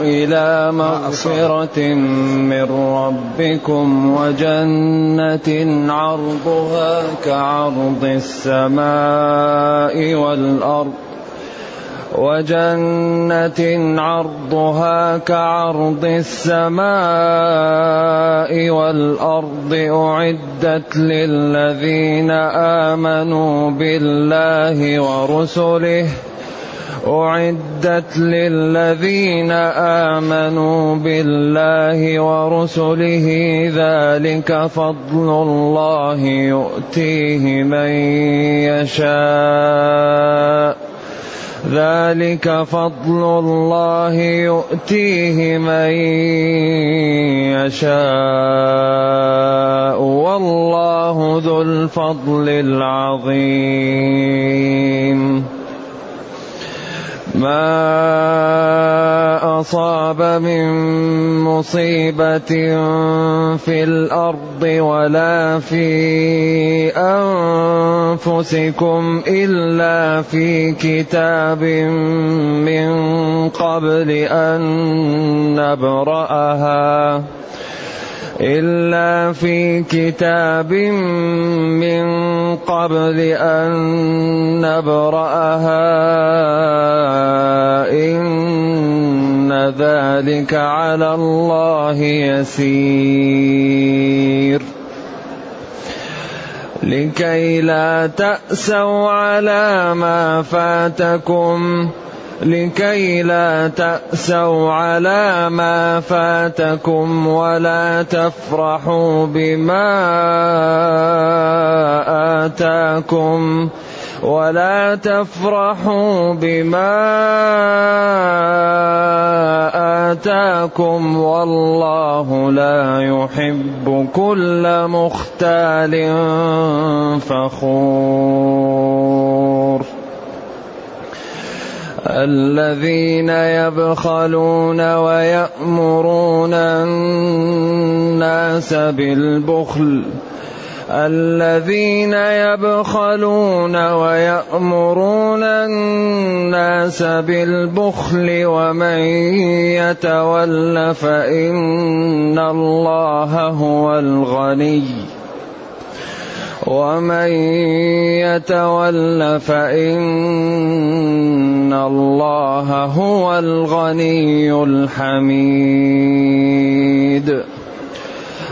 إلى مغفرة من ربكم وجنة عرضها كعرض السماء والأرض وجنة عرضها كعرض السماء والأرض أعدت للذين آمنوا بالله ورسله أعدت للذين آمنوا بالله ورسله ذلك فضل الله يؤتيه من يشاء. ذلك فضل الله يؤتيه من يشاء. والله ذو الفضل العظيم. ما أصاب من مصيبة في الأرض ولا في أنفسكم إلا في كتاب من قبل أن نبرأها. إلا في كتاب من قبل أن نبرأها. إن ذلك على الله يسير. لكي لا تأسوا على ما فاتكم. لكي لا تأسوا على ما فاتكم ولا تفرحوا بما آتاكم ولا تفرحوا بما آتاكم والله لا يحب كل مختال فخور. الذين يبخلون ويأمرون الناس بالبخل. الذين يبخلون ويأمرون الناس بالبخل. ومن يتول فإن الله هو الغني. ومن يتول فإن الله هو الغني الحميد.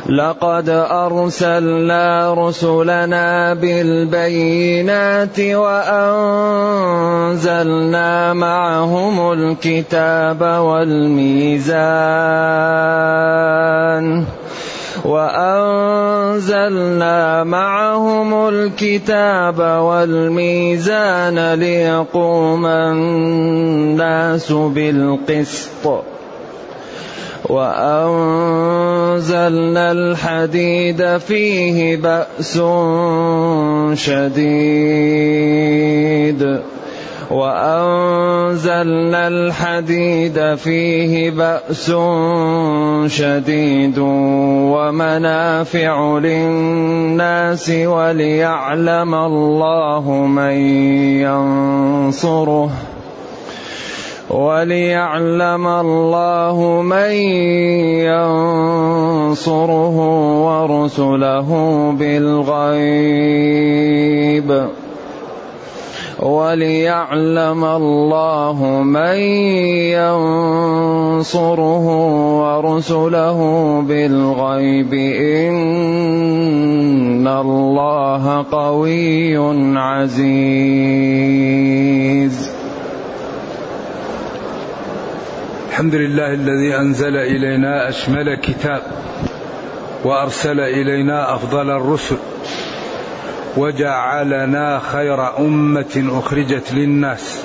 لقد أرسلنا رسلنا بالبينات وأنزلنا معهم الكتاب والميزان. وأنزلنا معهم الكتاب والميزان ليقوم الناس بالقسط. وأنزلنا الحديد فيه بأس شديد. وأنزلنا الحديد فيه بأس شديد ومنافع للناس وليعلم الله من ينصره وليعلم الله من ينصره ورسله بالغيب وليعلم الله من ينصره ورسله بالغيب إن الله قوي عزيز. الحمد لله الذي أنزل إلينا أشمل كتاب وأرسل إلينا أفضل الرسل وجعلنا خير أمة أخرجت للناس.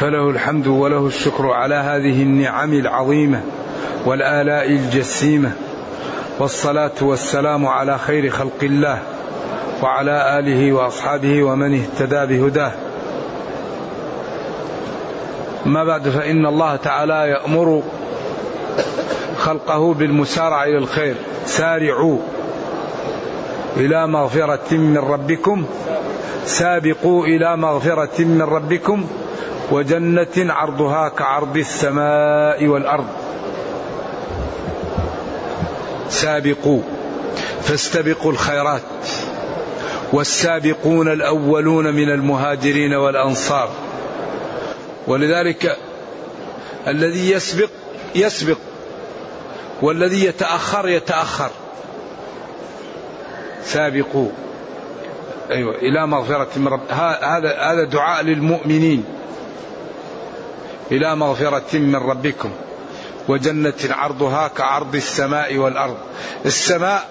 فله الحمد وله الشكر على هذه النعم العظيمة والآلاء الجسيمة والصلاة والسلام على خير خلق الله وعلى آله وأصحابه ومن اهتدى بهداه. ما بعد فإن الله تعالى يأمر خلقه بالمسارعه إلى الخير. سارعوا. إلى مغفرة من ربكم. سابقوا إلى مغفرة من ربكم. وجنة عرضها كعرض السماء والأرض. سابقوا. فاستبقوا الخيرات. والسابقون الأولون من المهاجرين والأنصار. ولذلك الذي يسبق يسبق. والذي يتأخر يتأخر. سابقوا. أيوه إلى مغفرة من رب هذا هذا دعاء للمؤمنين. إلى مغفرة من ربكم. وجنة عرضها كعرض السماء والأرض. السماء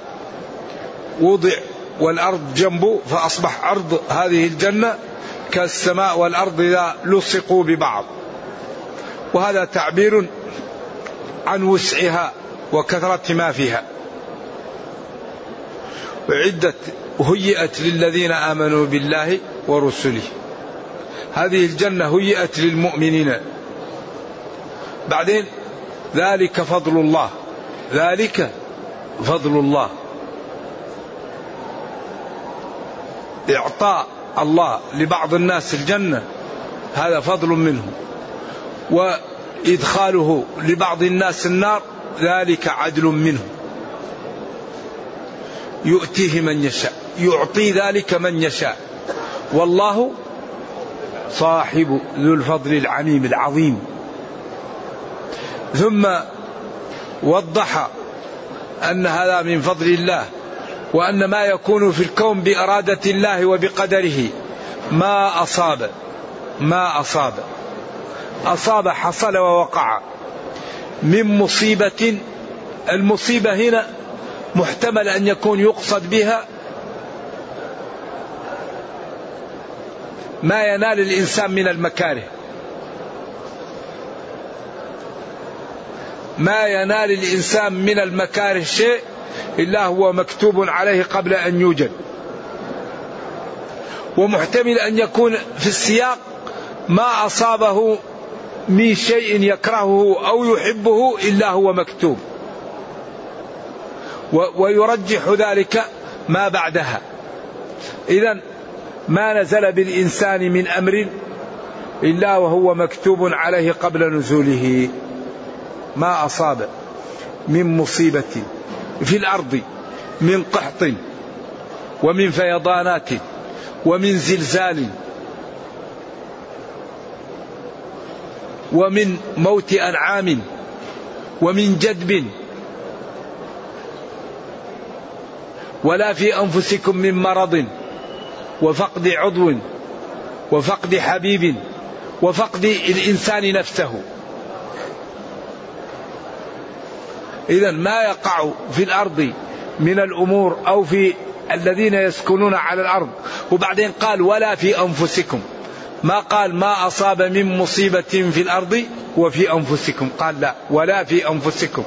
وضع والأرض جنبه فأصبح عرض هذه الجنة كالسماء والأرض إذا لصقوا ببعض. وهذا تعبير عن وسعها وكثرة ما فيها. أعدت هيئت للذين آمنوا بالله ورسله. هذه الجنة هيئت للمؤمنين. بعدين ذلك فضل الله. ذلك فضل الله. إعطاء الله لبعض الناس الجنة هذا فضل منه. وإدخاله لبعض الناس النار ذلك عدل منه. يؤتيه من يشاء يعطي ذلك من يشاء. والله صاحب ذو الفضل العميم العظيم. ثم وضح أن هذا من فضل الله وأن ما يكون في الكون بإرادة الله وبقدره. ما أصاب ما أصاب. أصاب حصل ووقع. من مصيبة المصيبة هنا محتمل أن يكون يقصد بها ما ينال الإنسان من المكاره. ما ينال الإنسان من المكاره شيء إلا هو مكتوب عليه قبل أن يوجد. ومحتمل أن يكون في السياق ما أصابه من شيء يكرهه أو يحبه إلا هو مكتوب. ويرجح ذلك ما بعدها. إذا ما نزل بالإنسان من أمر إلا وهو مكتوب عليه قبل نزوله. ما أصاب من مصيبة في الأرض من قحط ومن فيضانات ومن زلزال ومن موت أنعام ومن جدب ولا في أنفسكم من مرض وفقد عضو وفقد حبيب وفقد الإنسان نفسه. إذا ما يقع في الأرض من الأمور أو في الذين يسكنون على الأرض. وبعدين قال ولا في أنفسكم. ما قال ما أصاب من مصيبة في الأرض وفي أنفسكم. قال لا ولا في أنفسكم.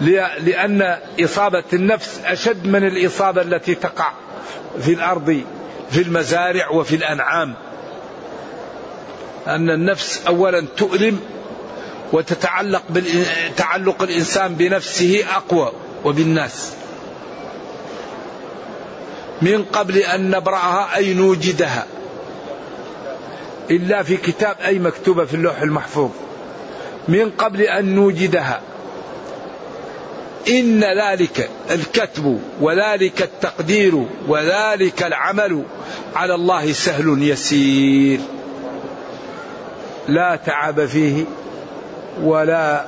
لأن إصابة النفس أشد من الإصابة التي تقع في الأرض في المزارع وفي الأنعام. أن النفس أولا تؤلم وتتعلق تعلق الإنسان بنفسه أقوى وبالناس. من قبل أن نبرأها أي نوجدها. إلا في كتاب أي مكتوبة في اللوح المحفوظ. من قبل أن نوجدها. إن ذلك الكتب وذلك التقدير وذلك العمل على الله سهل يسير. لا تعب فيه ولا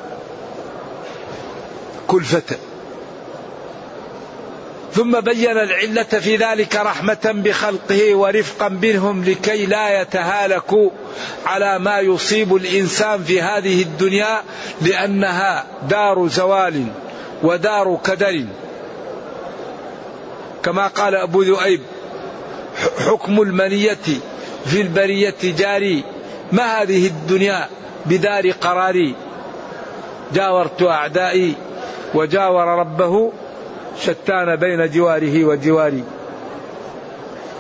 كلفة. ثم بين العلة في ذلك رحمة بخلقه ورفقا بهم لكي لا يتهالكوا على ما يصيب الإنسان في هذه الدنيا لأنها دار زوال. ودار كدر. كما قال أبو ذؤيب حكم المنية في البرية جاري. ما هذه الدنيا بدار قراري جاورت أعدائي وجاور ربه شتان بين جواره وجواري.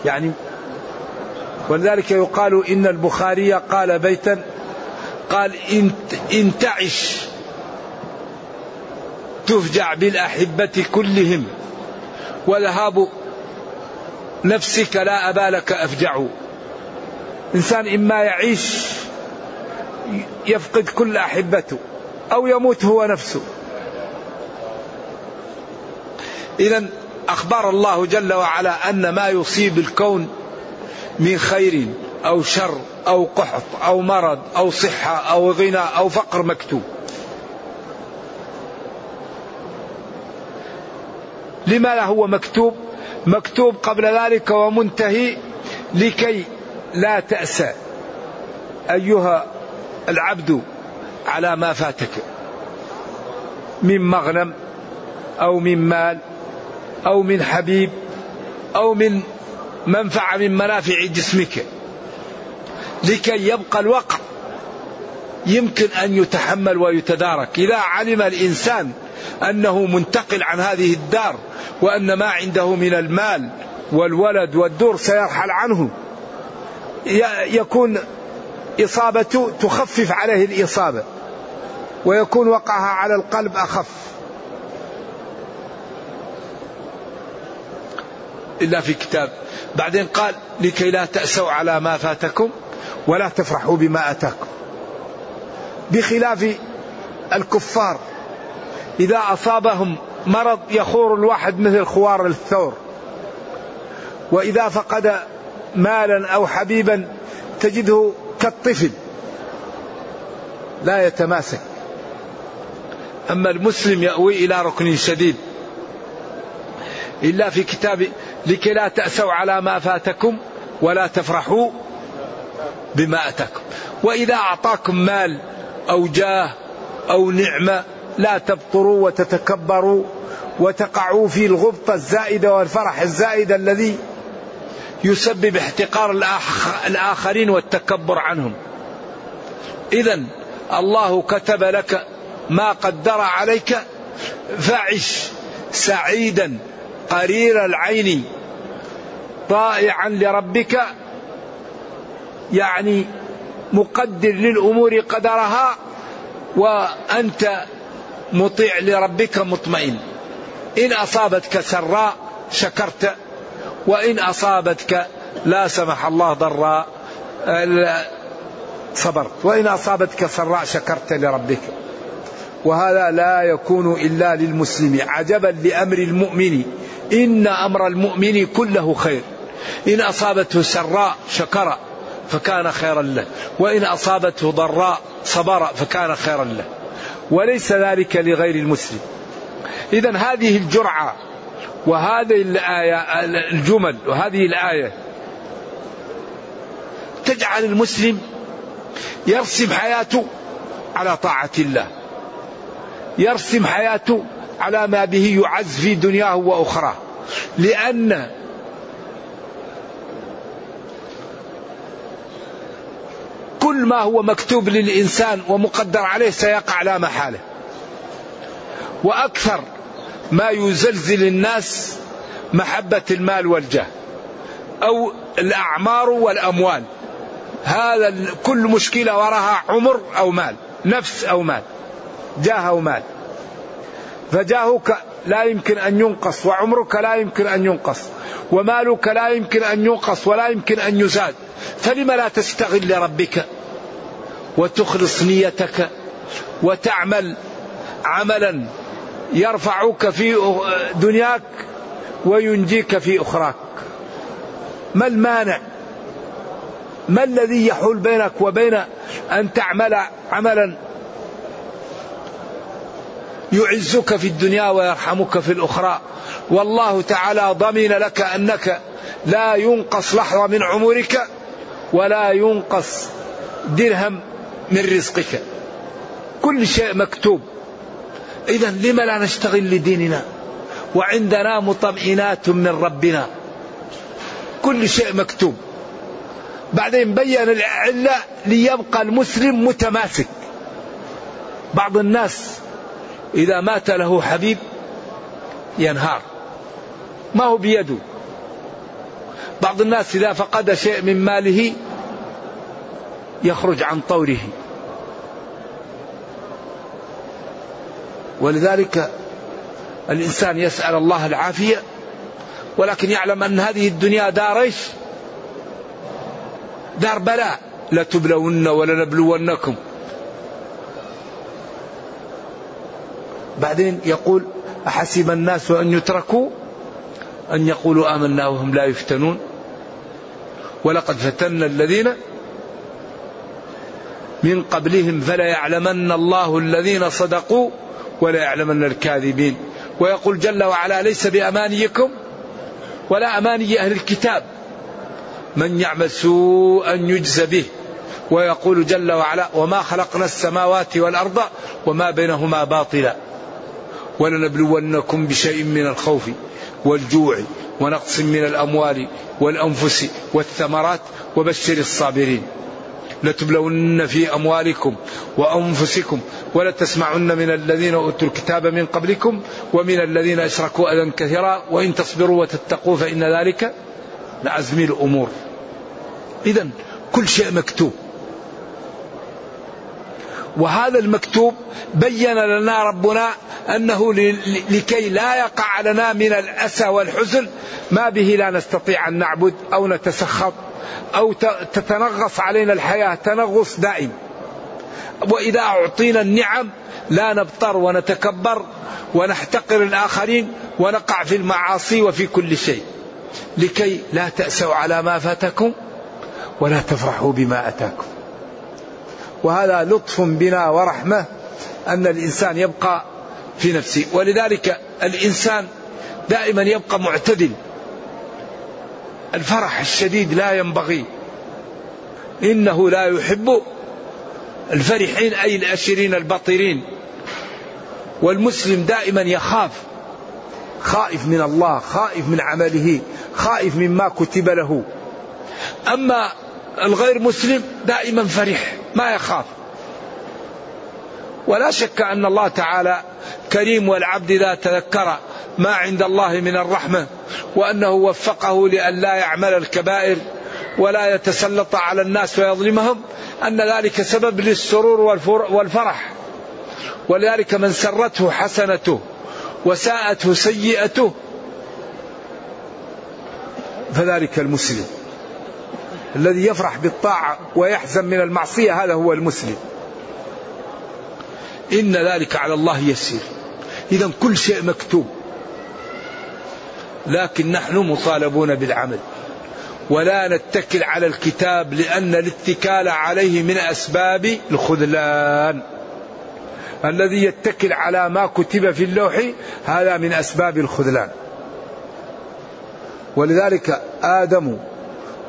يعني ولذلك يقال إن البخاري قال بيتا قال إن, إن تعش. تفجع بالأحبة كلهم. وذهاب نفسك لا أبا لك أفجع. إنسان إما يعيش يفقد كل أحبته أو يموت هو نفسه. إذا أخبر الله جل وعلا أن ما يصيب الكون من خير أو شر أو قحط أو مرض أو صحة أو غنى أو فقر مكتوب. لما لا هو مكتوب؟ مكتوب قبل ذلك ومنتهي لكي لا تأسى أيها العبد على ما فاتك. من مغنم أو من مال أو من حبيب أو من منفعة من منافع جسمك. لكي يبقى الوقت يمكن أن يتحمل ويتدارك. إذا علم الإنسان أنه منتقل عن هذه الدار وأن ما عنده من المال والولد والدور سيرحل عنه. يكون إصابته تخفف عليه الإصابة ويكون وقعها على القلب أخف. إلا في كتاب. بعدين قال لكي لا تأسوا على ما فاتكم ولا تفرحوا بما أتاكم. بخلاف الكفار إذا أصابهم مرض يخور الواحد مثل خوار الثور. وإذا فقد مالا أو حبيبا تجده كالطفل. لا يتماسك. أما المسلم يأوي إلى ركن شديد. إلا في كتاب لكي لا تأسوا على ما فاتكم ولا تفرحوا بما أتاكم. وإذا أعطاكم مال أو جاه أو نعمة لا تبطروا وتتكبروا وتقعوا في الغبطة الزائدة والفرح الزائد الذي يسبب احتقار الآخرين والتكبر عنهم. إذا الله كتب لك ما قدر عليك فعش سعيدا قرير العين طائعا لربك يعني مقدر للأمور قدرها وأنت مطيع لربك مطمئن. إن أصابتك سراء شكرت وإن أصابتك لا سمح الله ضراء صبرت. وإن أصابتك سراء شكرت لربك. وهذا لا يكون إلا للمسلم. عجبا لأمر المؤمن. إن أمر المؤمن كله خير. إن أصابته سراء شكر فكان خيرا له. وإن أصابته ضراء صبر فكان خيرا له. وليس ذلك لغير المسلم. اذا هذه الجرعة وهذه الآية الجمل وهذه الآية تجعل المسلم يرسم حياته على طاعة الله. يرسم حياته على ما به يعز في دنياه وأخراه. لأن كل ما هو مكتوب للإنسان ومقدر عليه سيقع لا محالة. وأكثر ما يزلزل الناس محبة المال والجاه أو الأعمار والأموال. هذا كل مشكلة وراها عمر أو مال نفس أو مال جاه أو مال. فجاهك لا يمكن أن ينقص وعمرك لا يمكن أن ينقص ومالك لا يمكن أن ينقص ولا يمكن أن يزاد. فلم لا تستغل لربك وتخلص نيتك وتعمل عملا يرفعك في دنياك وينجيك في أخراك. ما المانع؟ ما الذي يحول بينك وبين أن تعمل عملا يعزك في الدنيا ويرحمك في الأخرى؟ والله تعالى ضمن لك أنك لا ينقص لحظة من عمرك ولا ينقص درهم من رزقك. كل شيء مكتوب. إذا لم لا نشتغل لديننا؟ وعندنا مطمئنات من ربنا. كل شيء مكتوب. بعدين بين العلة ليبقى المسلم متماسك. بعض الناس إذا مات له حبيب ينهار. ما هو بيده. بعض الناس إذا فقد شيء من ماله يخرج عن طوره. ولذلك الإنسان يسأل الله العافية ولكن يعلم أن هذه الدنيا دار إيش؟ دار بلاء. لتبلون ولنبلونكم. بعدين يقول أحسب الناس أن يتركوا؟ أن يقولوا آمنا وهم لا يفتنون. ولقد فتنا الذين من قبلهم فلا يعلمن الله الذين صدقوا ولا يعلمن الكاذبين. ويقول جل وعلا ليس بأمانيكم ولا أماني أهل الكتاب. من يعمل سوءا يجزى به. ويقول جل وعلا وما خلقنا السماوات والأرض وما بينهما باطلا. ولنبلونكم بشيء من الخوف والجوع ونقص من الأموال والأنفس والثمرات وبشر الصابرين. لتبلون في أموالكم وأنفسكم ولتسمعن من الذين أوتوا الكتاب من قبلكم ومن الذين أشركوا أذى كثيرا وإن تصبروا وتتقوا فإن ذلك لعزم الأمور. إذا كل شيء مكتوب. وهذا المكتوب بين لنا ربنا أنه لكي لا يقع لنا من الأسى والحزن ما به لا نستطيع أن نعبد أو نتسخط. أو تتنغص علينا الحياة تنغص دائم. وإذا أعطينا النعم لا نبطر ونتكبر ونحتقر الآخرين ونقع في المعاصي وفي كل شيء. لكي لا تأسوا على ما فاتكم ولا تفرحوا بما أتاكم. وهذا لطف بنا ورحمة أن الإنسان يبقى في نفسه. ولذلك الإنسان دائما يبقى معتدل. الفرح الشديد لا ينبغي. إنه لا يحب الفرحين أي الأشرين البطرين والمسلم دائما يخاف خائف من الله خائف من عمله خائف مما كتب له. أما الغير مسلم دائما فرح ما يخاف. ولا شك أن الله تعالى كريم والعبد إذا تذكر ما عند الله من الرحمة وأنه وفقه لأن لا يعمل الكبائر ولا يتسلط على الناس ويظلمهم أن ذلك سبب للسرور والفرح. ولذلك من سرته حسنته وساءته سيئته فذلك المسلم. الذي يفرح بالطاعة ويحزن من المعصية هذا هو المسلم. إن ذلك على الله يسير. إذا كل شيء مكتوب. لكن نحن مطالبون بالعمل. ولا نتكل على الكتاب لأن الاتكال عليه من أسباب الخذلان. الذي يتكل على ما كتب في اللوح هذا من أسباب الخذلان. ولذلك آدم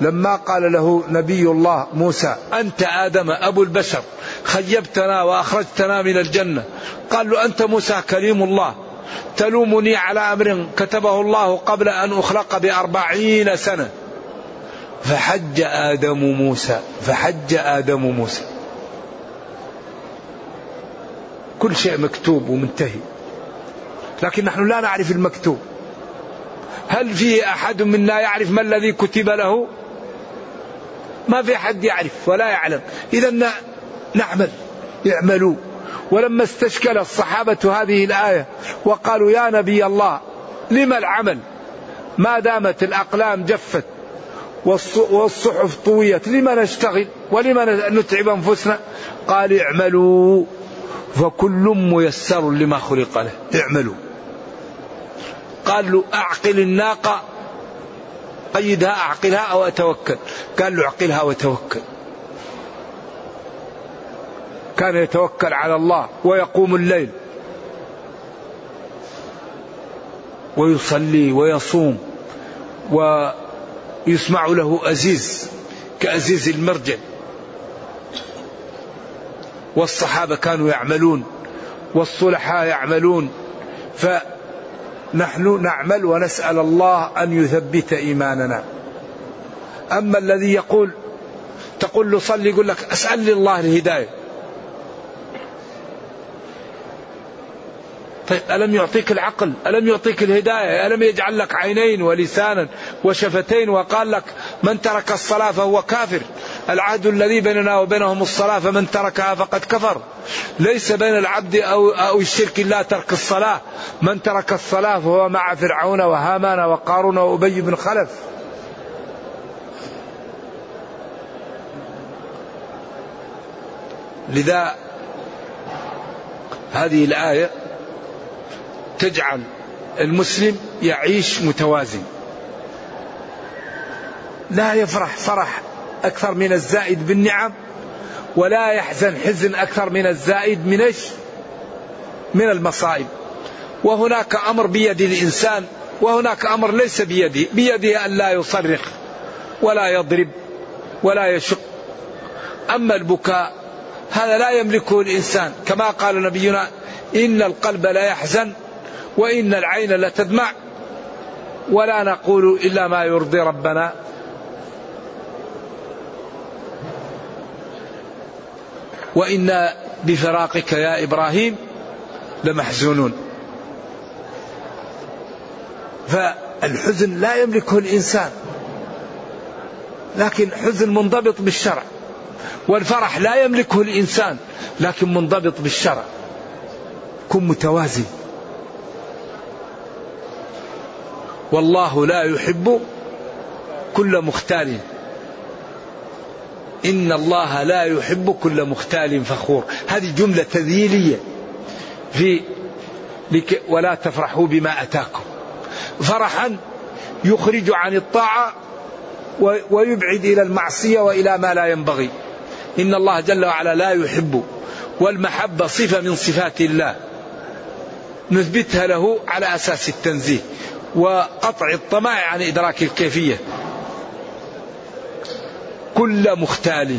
لما قال له نبي الله موسى أنت آدم أبو البشر خيبتنا وأخرجتنا من الجنة. قال له أنت موسى كريم الله. تلومني على أمر كتبه الله قبل أن أخلق بأربعين سنة. فحج آدم موسى فحج آدم موسى. كل شيء مكتوب ومنتهي. لكن نحن لا نعرف المكتوب. هل في أحد منا يعرف ما الذي كتب له؟ ما في أحد يعرف ولا يعلم. إذا نعمل. اعملوا. ولما استشكل الصحابة هذه الآية وقالوا يا نبي الله لما العمل؟ ما دامت الأقلام جفت والصحف طويت لما نشتغل ولما نتعب أنفسنا؟ قال اعملوا. فكل ميسر لما خلق له. اعملوا. قال له أعقل الناقة قيدها أعقلها أو أتوكل. قال له أعقلها وتوكل كان يتوكل على الله ويقوم الليل ويصلي ويصوم ويسمع له أزيز كأزيز المرجل والصحابة كانوا يعملون والصلحاء يعملون. فنحن نعمل ونسأل الله أن يثبت إيماننا. أما الذي يقول تقول له صلي يقول لك أسأل الله الهداية. طيب ألم يعطيك العقل؟ ألم يعطيك الهداية؟ ألم يجعل لك عينين ولسانا وشفتين وقال لك من ترك الصلاة فهو كافر؟ العهد الذي بيننا وبينهم الصلاة فمن تركها فقد كفر. ليس بين العبد أو, أو الشرك إلا ترك الصلاة. من ترك الصلاة فهو مع فرعون وهامان وقارون وأبي بن خلف. لذا هذه الآية تجعل المسلم يعيش متوازن. لا يفرح فرح أكثر من الزائد بالنعم ولا يحزن حزن أكثر من الزائد من من المصائب. وهناك أمر بيد الإنسان وهناك أمر ليس بيده بيده أن لا يصرخ ولا يضرب ولا يشق. أما البكاء هذا لا يملكه الإنسان. كما قال نبينا إن القلب لا يحزن وإن العين لتدمع. ولا نقول إلا ما يرضي ربنا. وإنا بفراقك يا إبراهيم لمحزونون. فالحزن لا يملكه الإنسان لكن حزن منضبط بالشرع. والفرح لا يملكه الإنسان لكن منضبط بالشرع. كن متوازن. والله لا يحب كل مختال. إن الله لا يحب كل مختال فخور. هذه جملة تذييلية في ولا تفرحوا بما أتاكم. فرحا يخرج عن الطاعة ويبعد إلى المعصية وإلى ما لا ينبغي. إن الله جل وعلا لا يحب والمحبة صفة من صفات الله. نثبتها له على أساس التنزيه وقطع الطمع عن إدراك الكيفية. كل مختال.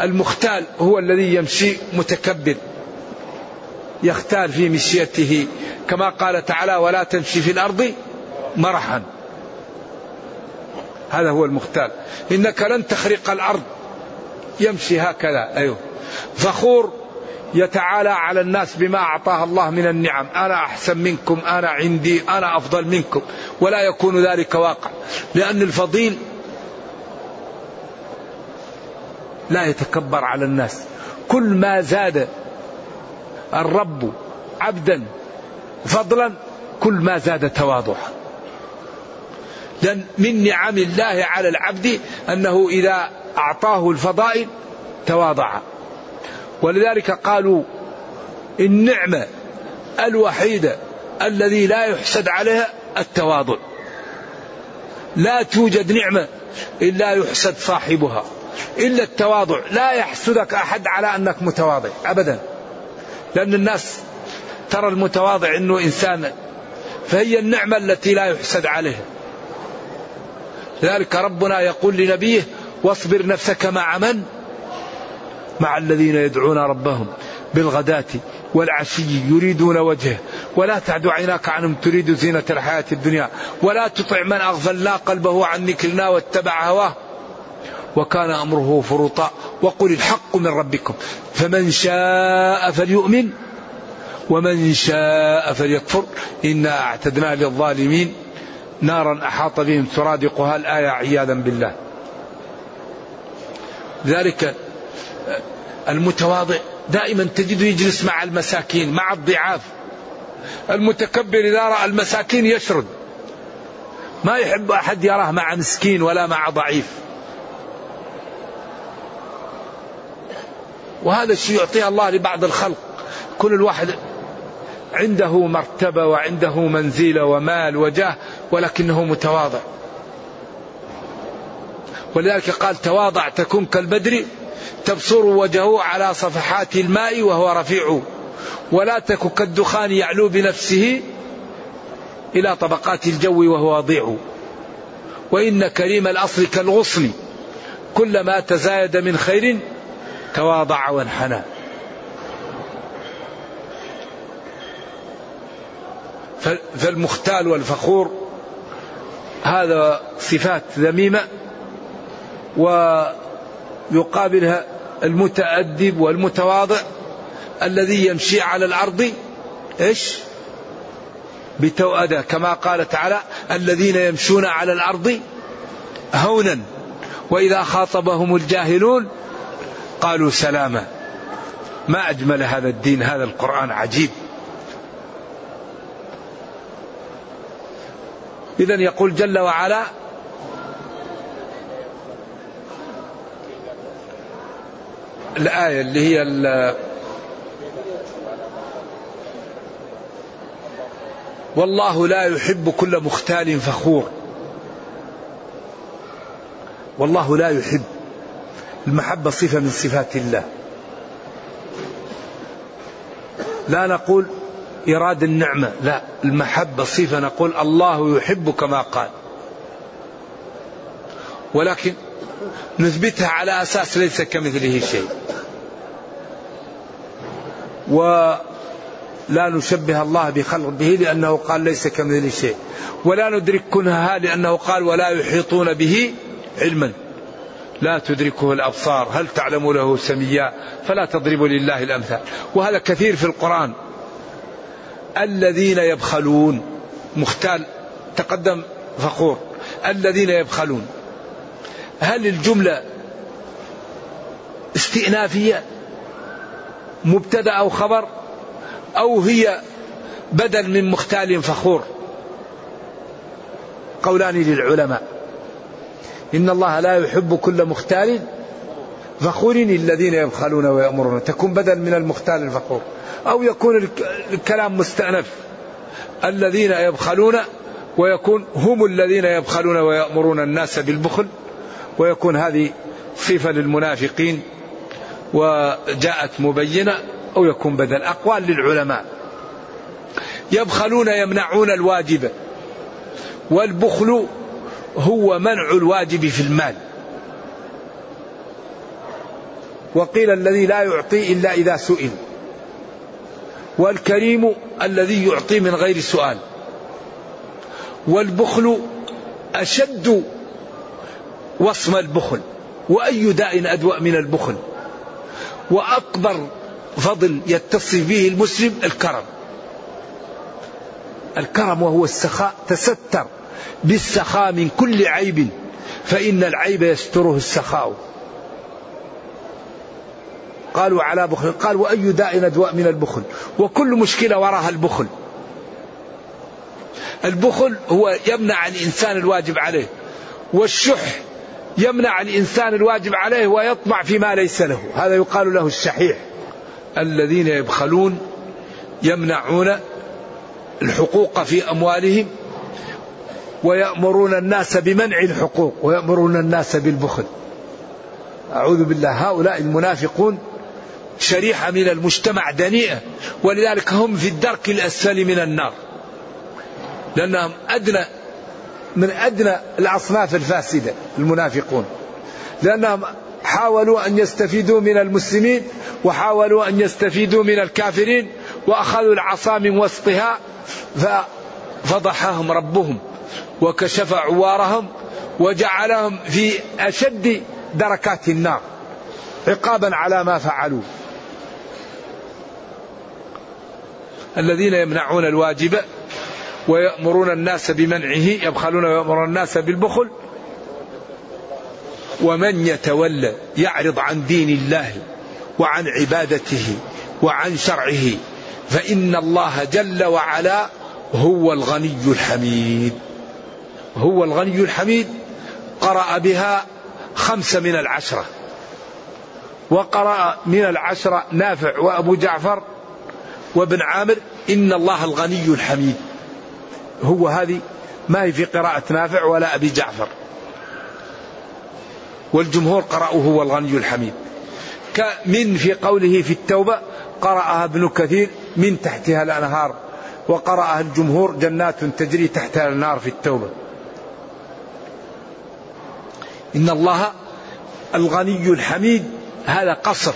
المختال هو الذي يمشي متكبر يختال في مشيته. كما قال تعالى ولا تمشي في الأرض مرحا. هذا هو المختال. إنك لن تخرق الأرض. يمشي هكذا. أيوه. فخور يتعالى على الناس بما أعطاه الله من النعم. أنا أحسن منكم أنا عندي أنا أفضل منكم. ولا يكون ذلك واقع لأن الفضيل لا يتكبر على الناس. كل ما زاد الرب عبدا فضلا كل ما زاد تواضعا. لأن من نعم الله على العبد أنه إذا أعطاه الفضائل تواضع. ولذلك قالوا النعمة الوحيدة الذي لا يحسد عليها التواضع. لا توجد نعمة إلا يحسد صاحبها. إلا التواضع. لا يحسدك أحد على أنك متواضع أبدا. لأن الناس ترى المتواضع أنه إنسان فهي النعمة التي لا يحسد عليها لذلك ربنا يقول لنبيه واصبر نفسك مع من؟ مع الذين يدعون ربهم بالغداة والعشي يريدون وجهه. ولا تعد عيناك عنهم تريد زينة الحياة الدنيا. ولا تطع من أغفلنا قلبه عن ذكرنا واتبع هواه. وكان أمره فرطا وقل الحق من ربكم فمن شاء فليؤمن ومن شاء فليكفر إنا أعتدنا للظالمين نارا أحاط بهم سرادقها الآية عياذا بالله ذلك المتواضع دائما تجده يجلس مع المساكين مع الضعاف. المتكبر إذا رأى المساكين يشرد. ما يحب أحد يراه مع مسكين ولا مع ضعيف. وهذا الشيء يعطيه الله لبعض الخلق. كل الواحد عنده مرتبة وعنده منزلة ومال وجاه ولكنه متواضع. ولذلك قال تواضع تكون كالبدر تبصر وجهه على صفحات الماء وهو رفيع. ولا تك كالدخان يعلو بنفسه إلى طبقات الجو وهو وضيع وإن كريم الأصل كالغصن كلما تزايد من خير تواضع وانحنى. فالمختال والفخور هذا صفات ذميمة ويقابلها المتأدب والمتواضع الذي يمشي على الأرض إيش؟ بتوأدة كما قال تعالى الذين يمشون على الأرض هونا وإذا خاطبهم الجاهلون قالوا سلاما ما أجمل هذا الدين هذا القرآن عجيب. إذا يقول جل وعلا الآية اللي هي والله لا يحب كل مختال فخور. والله لا يحب المحبة صفة من صفات الله. لا نقول إراد النعمة لا المحبة صفة نقول الله يحب كما قال. ولكن نثبتها على أساس ليس كمثله شيء. ولا نشبه الله بخلق به لأنه قال ليس كمثله شيء. ولا ندرك كنهها لأنه قال ولا يحيطون به علما. لا تدركه الأبصار هل تعلم له سميا؟ فلا تضربوا لله الأمثال. وهذا كثير في القرآن. الذين يبخلون مختال تقدم فخور. الذين يبخلون. هل الجملة استئنافية مبتدأ أو خبر أو هي بدل من مختال فخور؟ قولان للعلماء. إن الله لا يحب كل مختال فخور الذين يبخلون ويأمرون. تكون بدل من المختال الفخور. أو يكون الكلام مستأنف. الذين يبخلون ويكون هم الذين يبخلون ويأمرون الناس بالبخل. ويكون هذه صفة للمنافقين. وجاءت مبينة. أو يكون بدل أقوال للعلماء. يبخلون يمنعون الواجب. والبخل هو منع الواجب في المال. وقيل الذي لا يعطي إلا إذا سئل. والكريم الذي يعطي من غير سؤال. والبخل أشد وصم البخل. وأي داء أدوأ من البخل. وأكبر فضل يتصف به المسلم الكرم. الكرم وهو السخاء تستر. بالسخاء من كل عيب فإن العيب يستره السخاء. قالوا على بخل قال وأي داء أدواء من البخل؟ وكل مشكلة وراها البخل. البخل هو يمنع الإنسان الواجب عليه والشح يمنع الإنسان الواجب عليه ويطمع فيما ليس له. هذا يقال له الشحيح. الذين يبخلون يمنعون الحقوق في أموالهم ويأمرون الناس بمنع الحقوق ويأمرون الناس بالبخل. أعوذ بالله. هؤلاء المنافقون شريحة من المجتمع دنيئة ولذلك هم في الدرك الأسفل من النار. لأنهم أدنى من أدنى الأصناف الفاسدة المنافقون. لأنهم حاولوا أن يستفيدوا من المسلمين وحاولوا أن يستفيدوا من الكافرين وأخذوا العصا من وسطها ففضحهم ربهم. وكشف عوارهم وجعلهم في أشد دركات النار عقابا على ما فعلوا الذين يمنعون الواجب ويأمرون الناس بمنعه يبخلون ويأمرون الناس بالبخل. ومن يتولى يعرض عن دين الله وعن عبادته وعن شرعه فإن الله جل وعلا هو الغني الحميد. هو الغني الحميد قرأ بها خمسة من العشرة. وقرأ من العشرة نافع وأبو جعفر وابن عامر إن الله الغني الحميد. هو هذه ما هي في قراءة نافع ولا أبي جعفر. والجمهور قرأوا هو الغني الحميد. من في قوله في التوبة قرأها ابن كثير من تحتها الأنهار. وقرأها الجمهور جنات تجري تحتها النار في التوبة. إن الله الغني الحميد. هذا قصر.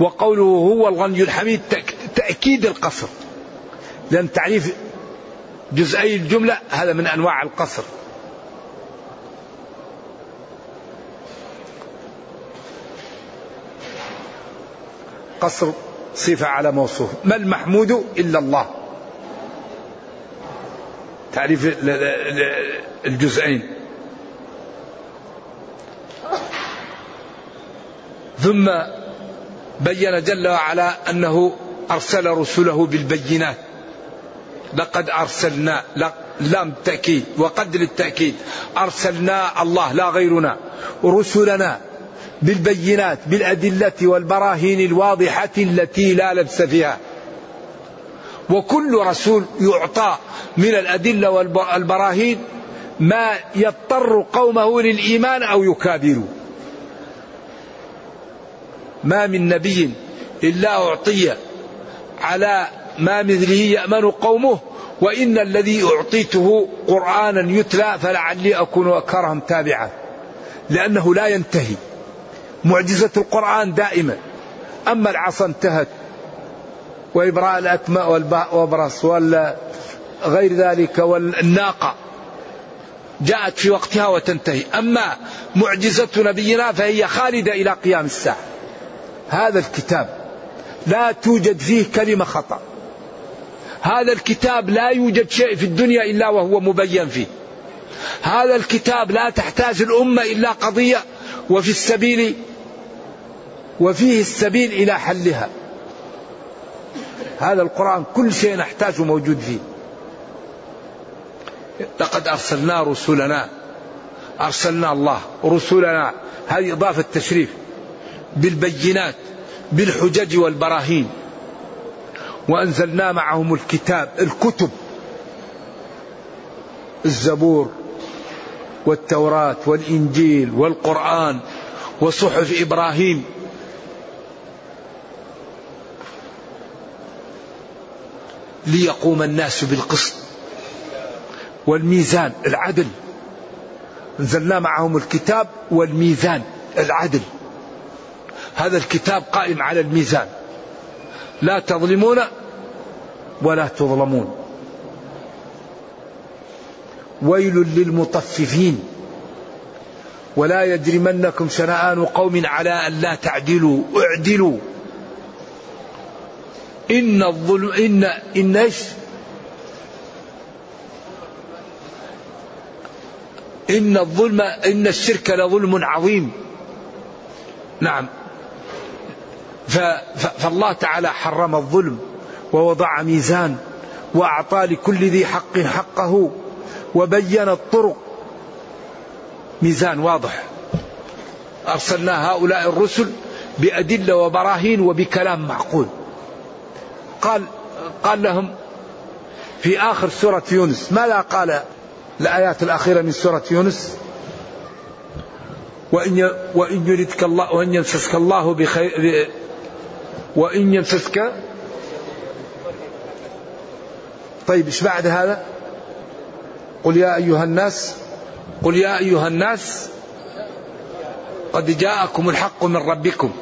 وقوله هو الغني الحميد تأكيد القصر. لأن تعريف جزئي الجملة هذا من أنواع القصر. قصر صفة على موصوف. ما المحمود إلا الله. تعريف الجزئين. ثم بين جل وعلا أنه أرسل رسله بالبينات. لقد أرسلنا لام تأكيد وقد للتأكيد. أرسلنا الله لا غيرنا. رسلنا بالبينات بالأدلة والبراهين الواضحة التي لا لبس فيها. وكل رسول يعطى من الأدلة والبراهين ما يضطر قومه للإيمان أو يكابروا ما من نبي إلا أعطي على ما مثله يأمن قومه وإن الذي أعطيته قرآنا يتلى فلعلي أكون أكرهم تابعا. لأنه لا ينتهي. معجزة القرآن دائما أما العصا انتهت وإبراء الأكماء والبرص وغير ذلك والناقة جاءت في وقتها وتنتهي. أما معجزة نبينا فهي خالدة إلى قيام الساعة. هذا الكتاب لا توجد فيه كلمة خطأ. هذا الكتاب لا يوجد شيء في الدنيا إلا وهو مبين فيه. هذا الكتاب لا تحتاج الأمة إلا قضية وفي السبيل وفيه السبيل إلى حلها. هذا القرآن كل شيء نحتاجه موجود فيه. لقد أرسلنا رسلنا أرسلنا الله رسلنا. هذه إضافة تشريف. بالبينات بالحجج والبراهين. وأنزلنا معهم الكتاب الكتب الزبور والتوراة والإنجيل والقرآن وصحف إبراهيم. ليقوم الناس بالقسط والميزان العدل. أنزلنا معهم الكتاب والميزان العدل. هذا الكتاب قائم على الميزان. لا تظلمون ولا تظلمون. ويل للمطففين. ولا يجرمنكم شنآن قوم على أن لا تعدلوا. اعدلوا. إن الظلم إن إن إيش؟ إن الظلم إن الشرك لظلم عظيم. نعم. فالله تعالى حرم الظلم ووضع ميزان وأعطى لكل ذي حق حقه وبين الطرق. ميزان واضح. أرسلنا هؤلاء الرسل بأدلة وبراهين وبكلام معقول. قال قال لهم في آخر سورة يونس ماذا قال الآيات الأخيرة من سورة يونس؟ وإن وإن يردك الله وإن يمسسك الله بخير وإن يمسسك طيب إيش بعد هذا؟ قل يا أيها الناس قل يا أيها الناس قد جاءكم الحق من ربكم.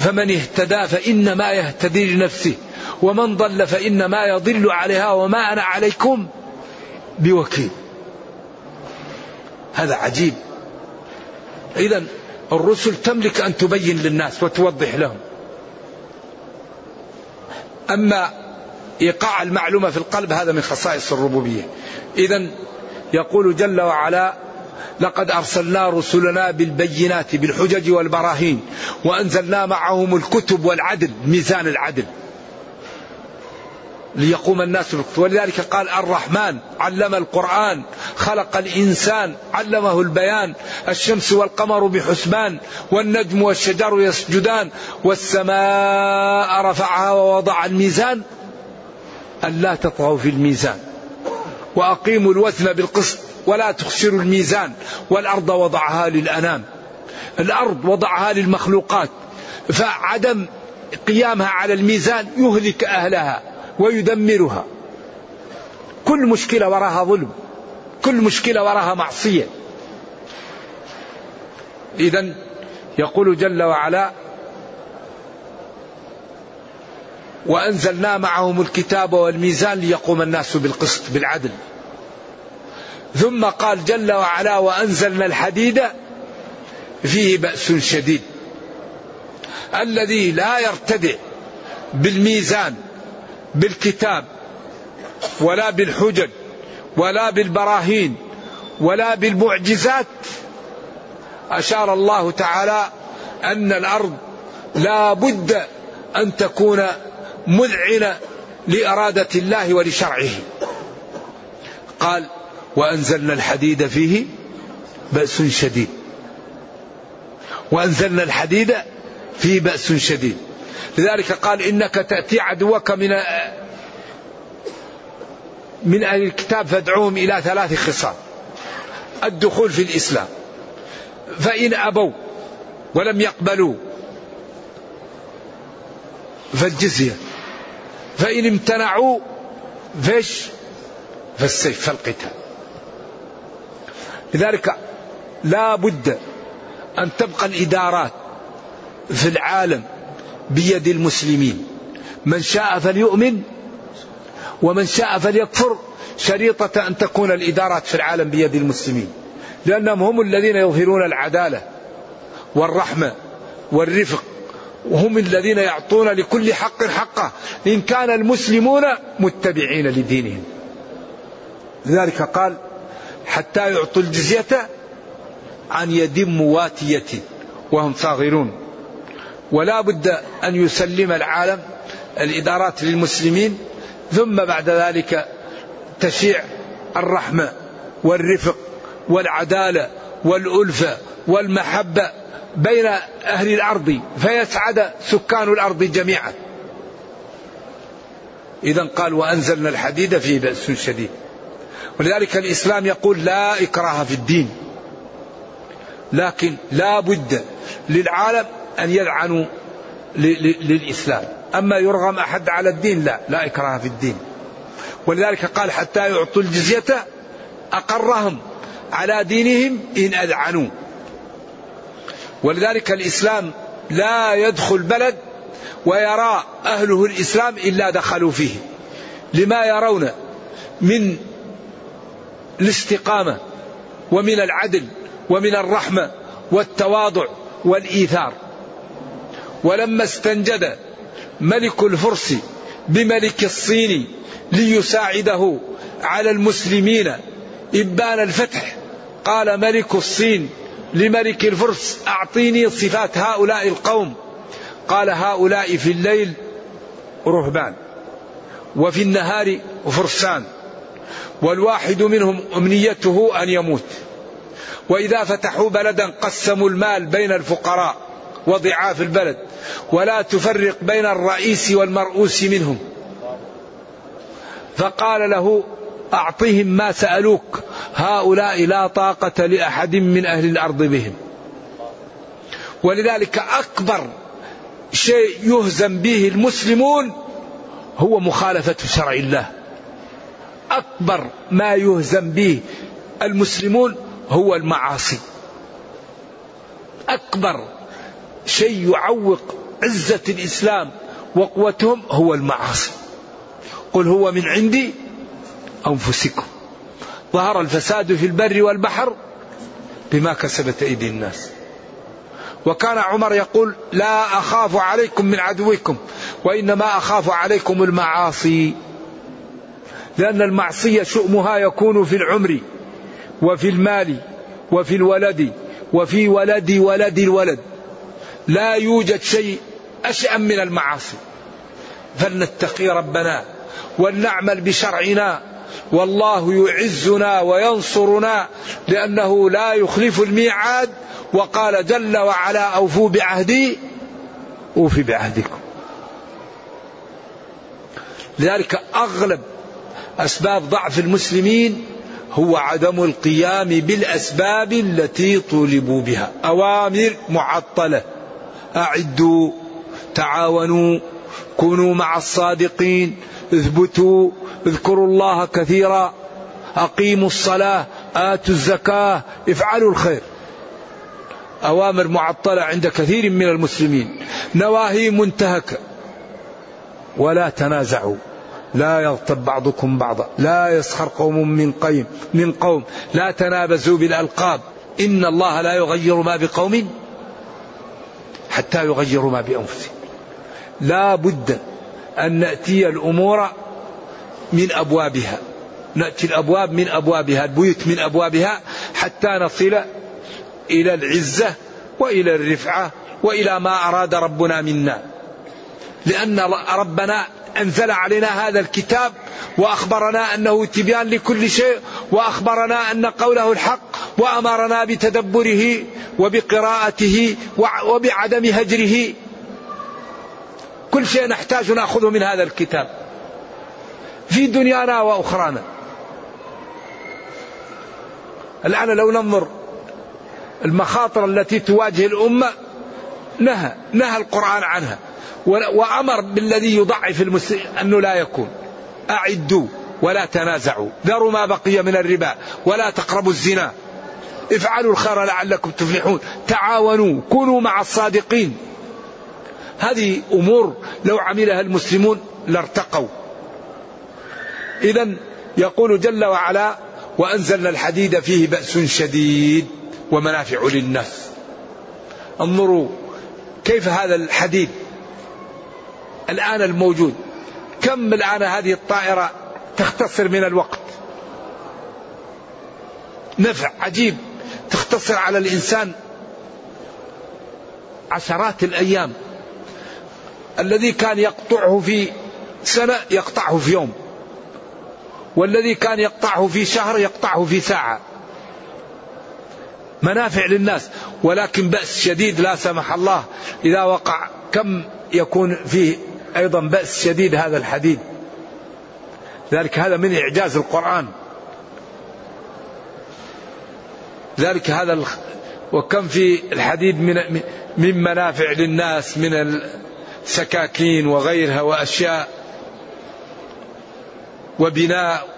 فمن اهتدى فإنما يهتدي لنفسه ومن ضل فإنما يضل عليها وما أنا عليكم بوكيل. هذا عجيب. إذا الرسل تملك أن تبين للناس وتوضح لهم. أما إيقاع المعلومة في القلب هذا من خصائص الربوبية. إذا يقول جل وعلا لقد أرسلنا رسلنا بالبينات بالحجج والبراهين وأنزلنا معهم الكتب والعدل ميزان العدل. ليقوم الناس ولذلك قال الرحمن علم القرآن خلق الإنسان علمه البيان الشمس والقمر بحسبان والنجم والشجر يسجدان والسماء رفعها ووضع الميزان. ألا تطغوا في الميزان. وأقيموا الوزن بالقسط ولا تخسروا الميزان. والأرض وضعها للأنام. الأرض وضعها للمخلوقات. فعدم قيامها على الميزان يهلك أهلها. ويدمرها. كل مشكلة وراها ظلم. كل مشكلة وراها معصية. إذا يقول جل وعلا وأنزلنا معهم الكتاب والميزان ليقوم الناس بالقسط بالعدل. ثم قال جل وعلا وأنزلنا الحديد فيه بأس شديد. الذي لا يرتدع بالميزان بالكتاب ولا بالحجج ولا بالبراهين ولا بالمعجزات. أشار الله تعالى أن الأرض لا بد أن تكون مذعنة لإرادة الله ولشرعه. قال وأنزلنا الحديد فيه بأس شديد. وأنزلنا الحديد فيه بأس شديد. لذلك قال إنك تأتي عدوك من من أهل الكتاب فادعوهم إلى ثلاث خصال الدخول في الإسلام. فإن أبوا ولم يقبلوا فالجزية. فإن امتنعوا فيش فالسيف فالقتال. لذلك لا بد أن تبقى الإدارات في العالم بيد المسلمين. من شاء فليؤمن ومن شاء فليكفر شريطة أن تكون الإدارات في العالم بيد المسلمين. لأنهم هم الذين يظهرون العدالة والرحمة والرفق. وهم الذين يعطون لكل حق حقه. إن كان المسلمون متبعين لدينهم. لذلك قال حتى يعطوا الجزية عن يد مواتية وهم صاغرون. ولا بد أن يسلم العالم الإدارات للمسلمين ثم بعد ذلك تشيع الرحمة والرفق والعدالة والألفة والمحبة بين أهل الأرض فيسعد سكان الأرض جميعا. إذا قال وأنزلنا الحديد فيه بأس شديد. ولذلك الإسلام يقول لا إكراه في الدين. لكن لا بد للعالم أن يلعنوا للإسلام. أما يرغم أحد على الدين لا لا إكراه في الدين. ولذلك قال حتى يعطوا الجزية أقرهم على دينهم إن أذعنوا. ولذلك الإسلام لا يدخل بلد ويرى أهله الإسلام إلا دخلوا فيه. لما يرون من الاستقامة ومن العدل ومن الرحمة والتواضع والإيثار. ولما استنجد ملك الفرس بملك الصين ليساعده على المسلمين. إبان الفتح. قال ملك الصين لملك الفرس أعطيني صفات هؤلاء القوم. قال هؤلاء في الليل رهبان. وفي النهار فرسان. والواحد منهم أمنيته أن يموت. وإذا فتحوا بلدا قسموا المال بين الفقراء. وضعاف البلد ولا تفرق بين الرئيس والمرؤوس منهم. فقال له أعطهم ما سألوك. هؤلاء لا طاقة لأحد من أهل الأرض بهم. ولذلك أكبر شيء يهزم به المسلمون هو مخالفة شرع الله. أكبر ما يهزم به المسلمون هو المعاصي. أكبر شيء يعوق عزة الإسلام وقوتهم هو المعاصي. قل هو من عندي أنفسكم. ظهر الفساد في البر والبحر بما كسبت أيدي الناس. وكان عمر يقول لا أخاف عليكم من عدوكم وإنما أخاف عليكم المعاصي. لأن المعصية شؤمها يكون في العمر وفي المال وفي الولد وفي ولد ولد الولد. لا يوجد شيء أشأم من المعاصي. فلنتقي ربنا ولنعمل بشرعنا. والله يعزنا وينصرنا لأنه لا يخلف الميعاد. وقال جل وعلا أوفوا بعهدي أوفي بعهدكم. لذلك أغلب أسباب ضعف المسلمين هو عدم القيام بالأسباب التي طولبوا بها. أوامر معطلة. أعدوا تعاونوا كونوا مع الصادقين اثبتوا اذكروا الله كثيرا أقيموا الصلاة آتوا الزكاة افعلوا الخير. أوامر معطلة عند كثير من المسلمين. نواهي منتهكة. ولا تنازعوا. لا يغتب بعضكم بعضا. لا يسخر قوم من قيم من قوم. لا تنابزوا بالألقاب. إن الله لا يغير ما بقوم حتى يغيروا ما بأنفسهم. لا بد أن نأتي الأمور من أبوابها. نأتي الأبواب من أبوابها البيوت من أبوابها حتى نصل إلى العزة وإلى الرفعة وإلى ما أراد ربنا منا. لأن ربنا أنزل علينا هذا الكتاب وأخبرنا أنه تبيان لكل شيء وأخبرنا أن قوله الحق وأمرنا بتدبره وبقراءته وبعدم هجره. كل شيء نحتاج نأخذه من هذا الكتاب. في دنيانا وأخرانا. الآن لو ننظر المخاطر التي تواجه الأمة نهى نهى القرآن عنها. وأمر بالذي يضعف المسلم أنه لا يكون. أعدوا ولا تنازعوا. ذروا ما بقي من الربا ولا تقربوا الزنا. افعلوا الخير لعلكم تفلحون. تعاونوا كونوا مع الصادقين. هذه أمور لو عملها المسلمون لارتقوا. اذا يقول جل وعلا وأنزلنا الحديد فيه بأس شديد ومنافع للناس. انظروا كيف هذا الحديد الآن الموجود. كم الآن هذه الطائرة تختصر من الوقت؟ نفع عجيب. تختصر على الإنسان عشرات الأيام. الذي كان يقطعه في سنة يقطعه في يوم. والذي كان يقطعه في شهر يقطعه في ساعة. منافع للناس. ولكن بأس شديد لا سمح الله إذا وقع كم يكون فيه أيضا بأس شديد هذا الحديد ذلك هذا من إعجاز القرآن. ذلك هذا وكم في الحديد من من منافع للناس من سكاكين وغيرها وأشياء وبناء.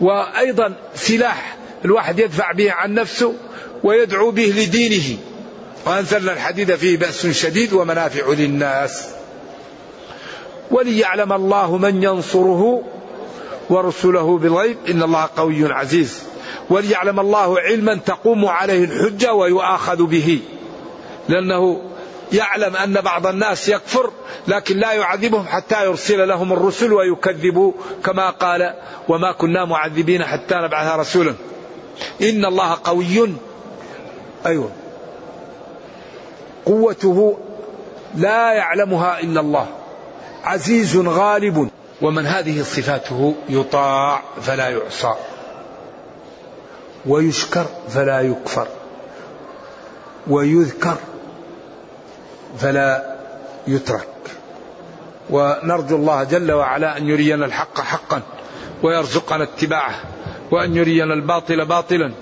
وأيضا سلاح الواحد يدفع به عن نفسه ويدعو به لدينه. وأنزلنا الحديد فيه بأس شديد ومنافع للناس. وليعلم الله من ينصره ورسله بالغيب. إن الله قوي عزيز. وليعلم الله علما تقوم عليه الحجة ويؤاخذ به. لأنه يعلم أن بعض الناس يكفر لكن لا يعذبهم حتى يرسل لهم الرسل ويكذبوا كما قال وما كنا معذبين حتى نبعث رسولا. إن الله قوي. أيوه. قوته لا يعلمها إلا الله. عزيز غالب. ومن هذه صفاته يطاع فلا يعصى. ويشكر فلا يكفر. ويذكر فلا يترك. ونرجو الله جل وعلا أن يرينا الحق حقا ويرزقنا اتباعه وأن يرينا الباطل باطلا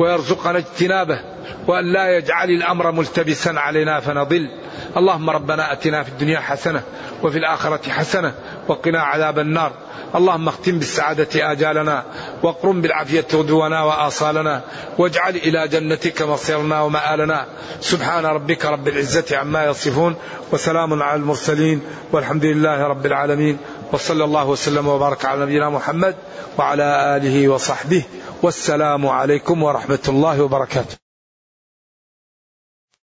ويرزقنا اجتنابه وأن لا يجعل الأمر ملتبسا علينا فنضل. اللهم ربنا آتنا في الدنيا حسنة وفي الآخرة حسنة وقنا عذاب النار. اللهم اختم بالسعادة آجالنا واقرم بالعافية غدونا وآصالنا واجعل إلى جنتك مصيرنا ومآلنا. سبحان ربك رب العزة عما يصفون وسلام على المرسلين والحمد لله رب العالمين. وصلى الله وسلم وبارك على نبينا محمد وعلى آله وصحبه. والسلام عليكم ورحمة الله وبركاته.